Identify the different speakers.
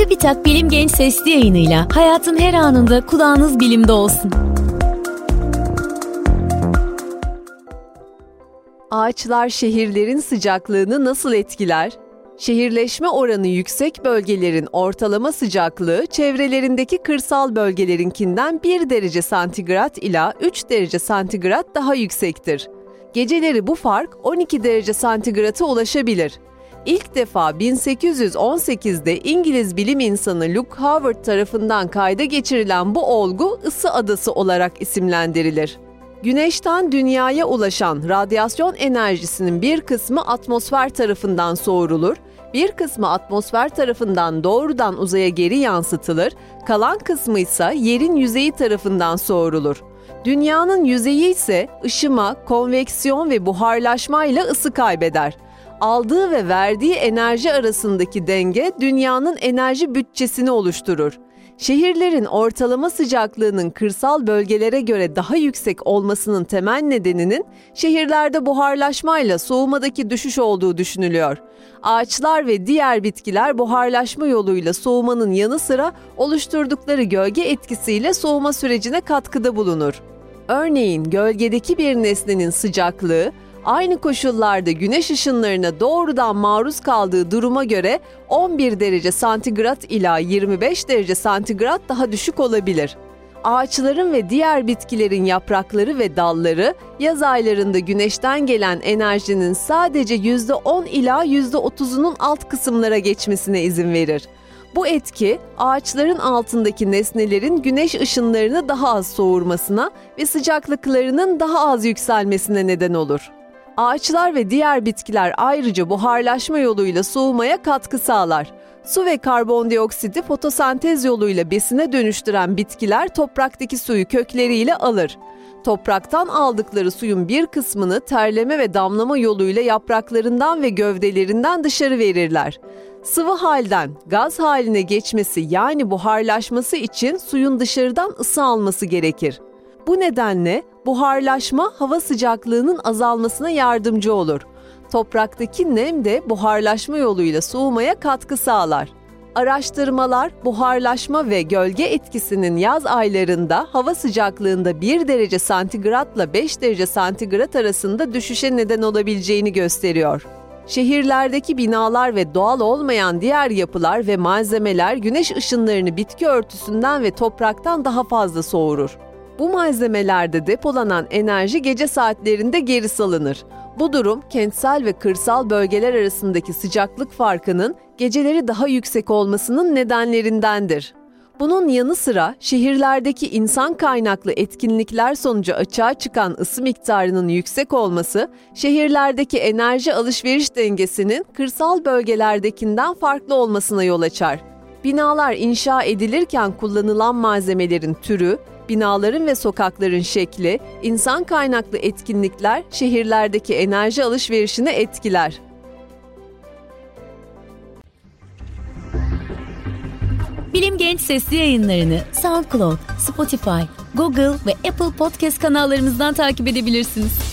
Speaker 1: TÜBİTAK Bilim Genç Sesli yayınıyla hayatın her anında kulağınız bilimde olsun.
Speaker 2: Ağaçlar şehirlerin sıcaklığını nasıl etkiler? Şehirleşme oranı yüksek bölgelerin ortalama sıcaklığı çevrelerindeki kırsal bölgelerinkinden 1 derece santigrat ila 3 derece santigrat daha yüksektir. Geceleri bu fark 12 derece santigrata ulaşabilir. İlk defa 1818'de İngiliz bilim insanı Luke Howard tarafından kayda geçirilen bu olgu ısı adası olarak isimlendirilir. Güneşten dünyaya ulaşan radyasyon enerjisinin bir kısmı atmosfer tarafından soğurulur, bir kısmı atmosfer tarafından doğrudan uzaya geri yansıtılır, kalan kısmı ise yerin yüzeyi tarafından soğurulur. Dünyanın yüzeyi ise ışıma, konveksiyon ve buharlaşma ile ısı kaybeder. Aldığı ve verdiği enerji arasındaki denge dünyanın enerji bütçesini oluşturur. Şehirlerin ortalama sıcaklığının kırsal bölgelere göre daha yüksek olmasının temel nedeninin şehirlerde buharlaşmayla soğumadaki düşüş olduğu düşünülüyor. Ağaçlar ve diğer bitkiler buharlaşma yoluyla soğumanın yanı sıra oluşturdukları gölge etkisiyle soğuma sürecine katkıda bulunur. Örneğin gölgedeki bir nesnenin sıcaklığı aynı koşullarda güneş ışınlarına doğrudan maruz kaldığı duruma göre 11 derece santigrat ila 25 derece santigrat daha düşük olabilir. Ağaçların ve diğer bitkilerin yaprakları ve dalları yaz aylarında güneşten gelen enerjinin sadece %10 ila %30'unun alt kısımlara geçmesine izin verir. Bu etki ağaçların altındaki nesnelerin güneş ışınlarını daha az soğurmasına ve sıcaklıklarının daha az yükselmesine neden olur. Ağaçlar ve diğer bitkiler ayrıca buharlaşma yoluyla soğumaya katkı sağlar. Su ve karbondioksiti fotosentez yoluyla besine dönüştüren bitkiler topraktaki suyu kökleriyle alır. Topraktan aldıkları suyun bir kısmını terleme ve damlama yoluyla yapraklarından ve gövdelerinden dışarı verirler. Sıvı halden gaz haline geçmesi yani buharlaşması için suyun dışarıdan ısı alması gerekir. Bu nedenle buharlaşma hava sıcaklığının azalmasına yardımcı olur. Topraktaki nem de buharlaşma yoluyla soğumaya katkı sağlar. Araştırmalar buharlaşma ve gölge etkisinin yaz aylarında hava sıcaklığında 1 derece santigratla 5 derece santigrat arasında düşüşe neden olabileceğini gösteriyor. Şehirlerdeki binalar ve doğal olmayan diğer yapılar ve malzemeler güneş ışınlarını bitki örtüsünden ve topraktan daha fazla soğurur. Bu malzemelerde depolanan enerji gece saatlerinde geri salınır. Bu durum kentsel ve kırsal bölgeler arasındaki sıcaklık farkının geceleri daha yüksek olmasının nedenlerindendir. Bunun yanı sıra şehirlerdeki insan kaynaklı etkinlikler sonucu açığa çıkan ısı miktarının yüksek olması, şehirlerdeki enerji alışveriş dengesinin kırsal bölgelerdekinden farklı olmasına yol açar. Binalar inşa edilirken kullanılan malzemelerin türü, binaların ve sokakların şekli, insan kaynaklı etkinlikler şehirlerdeki enerji alışverişini etkiler.
Speaker 1: Bilim Genç Sesli yayınlarını SoundCloud, Spotify, Google ve Apple Podcast kanallarımızdan takip edebilirsiniz.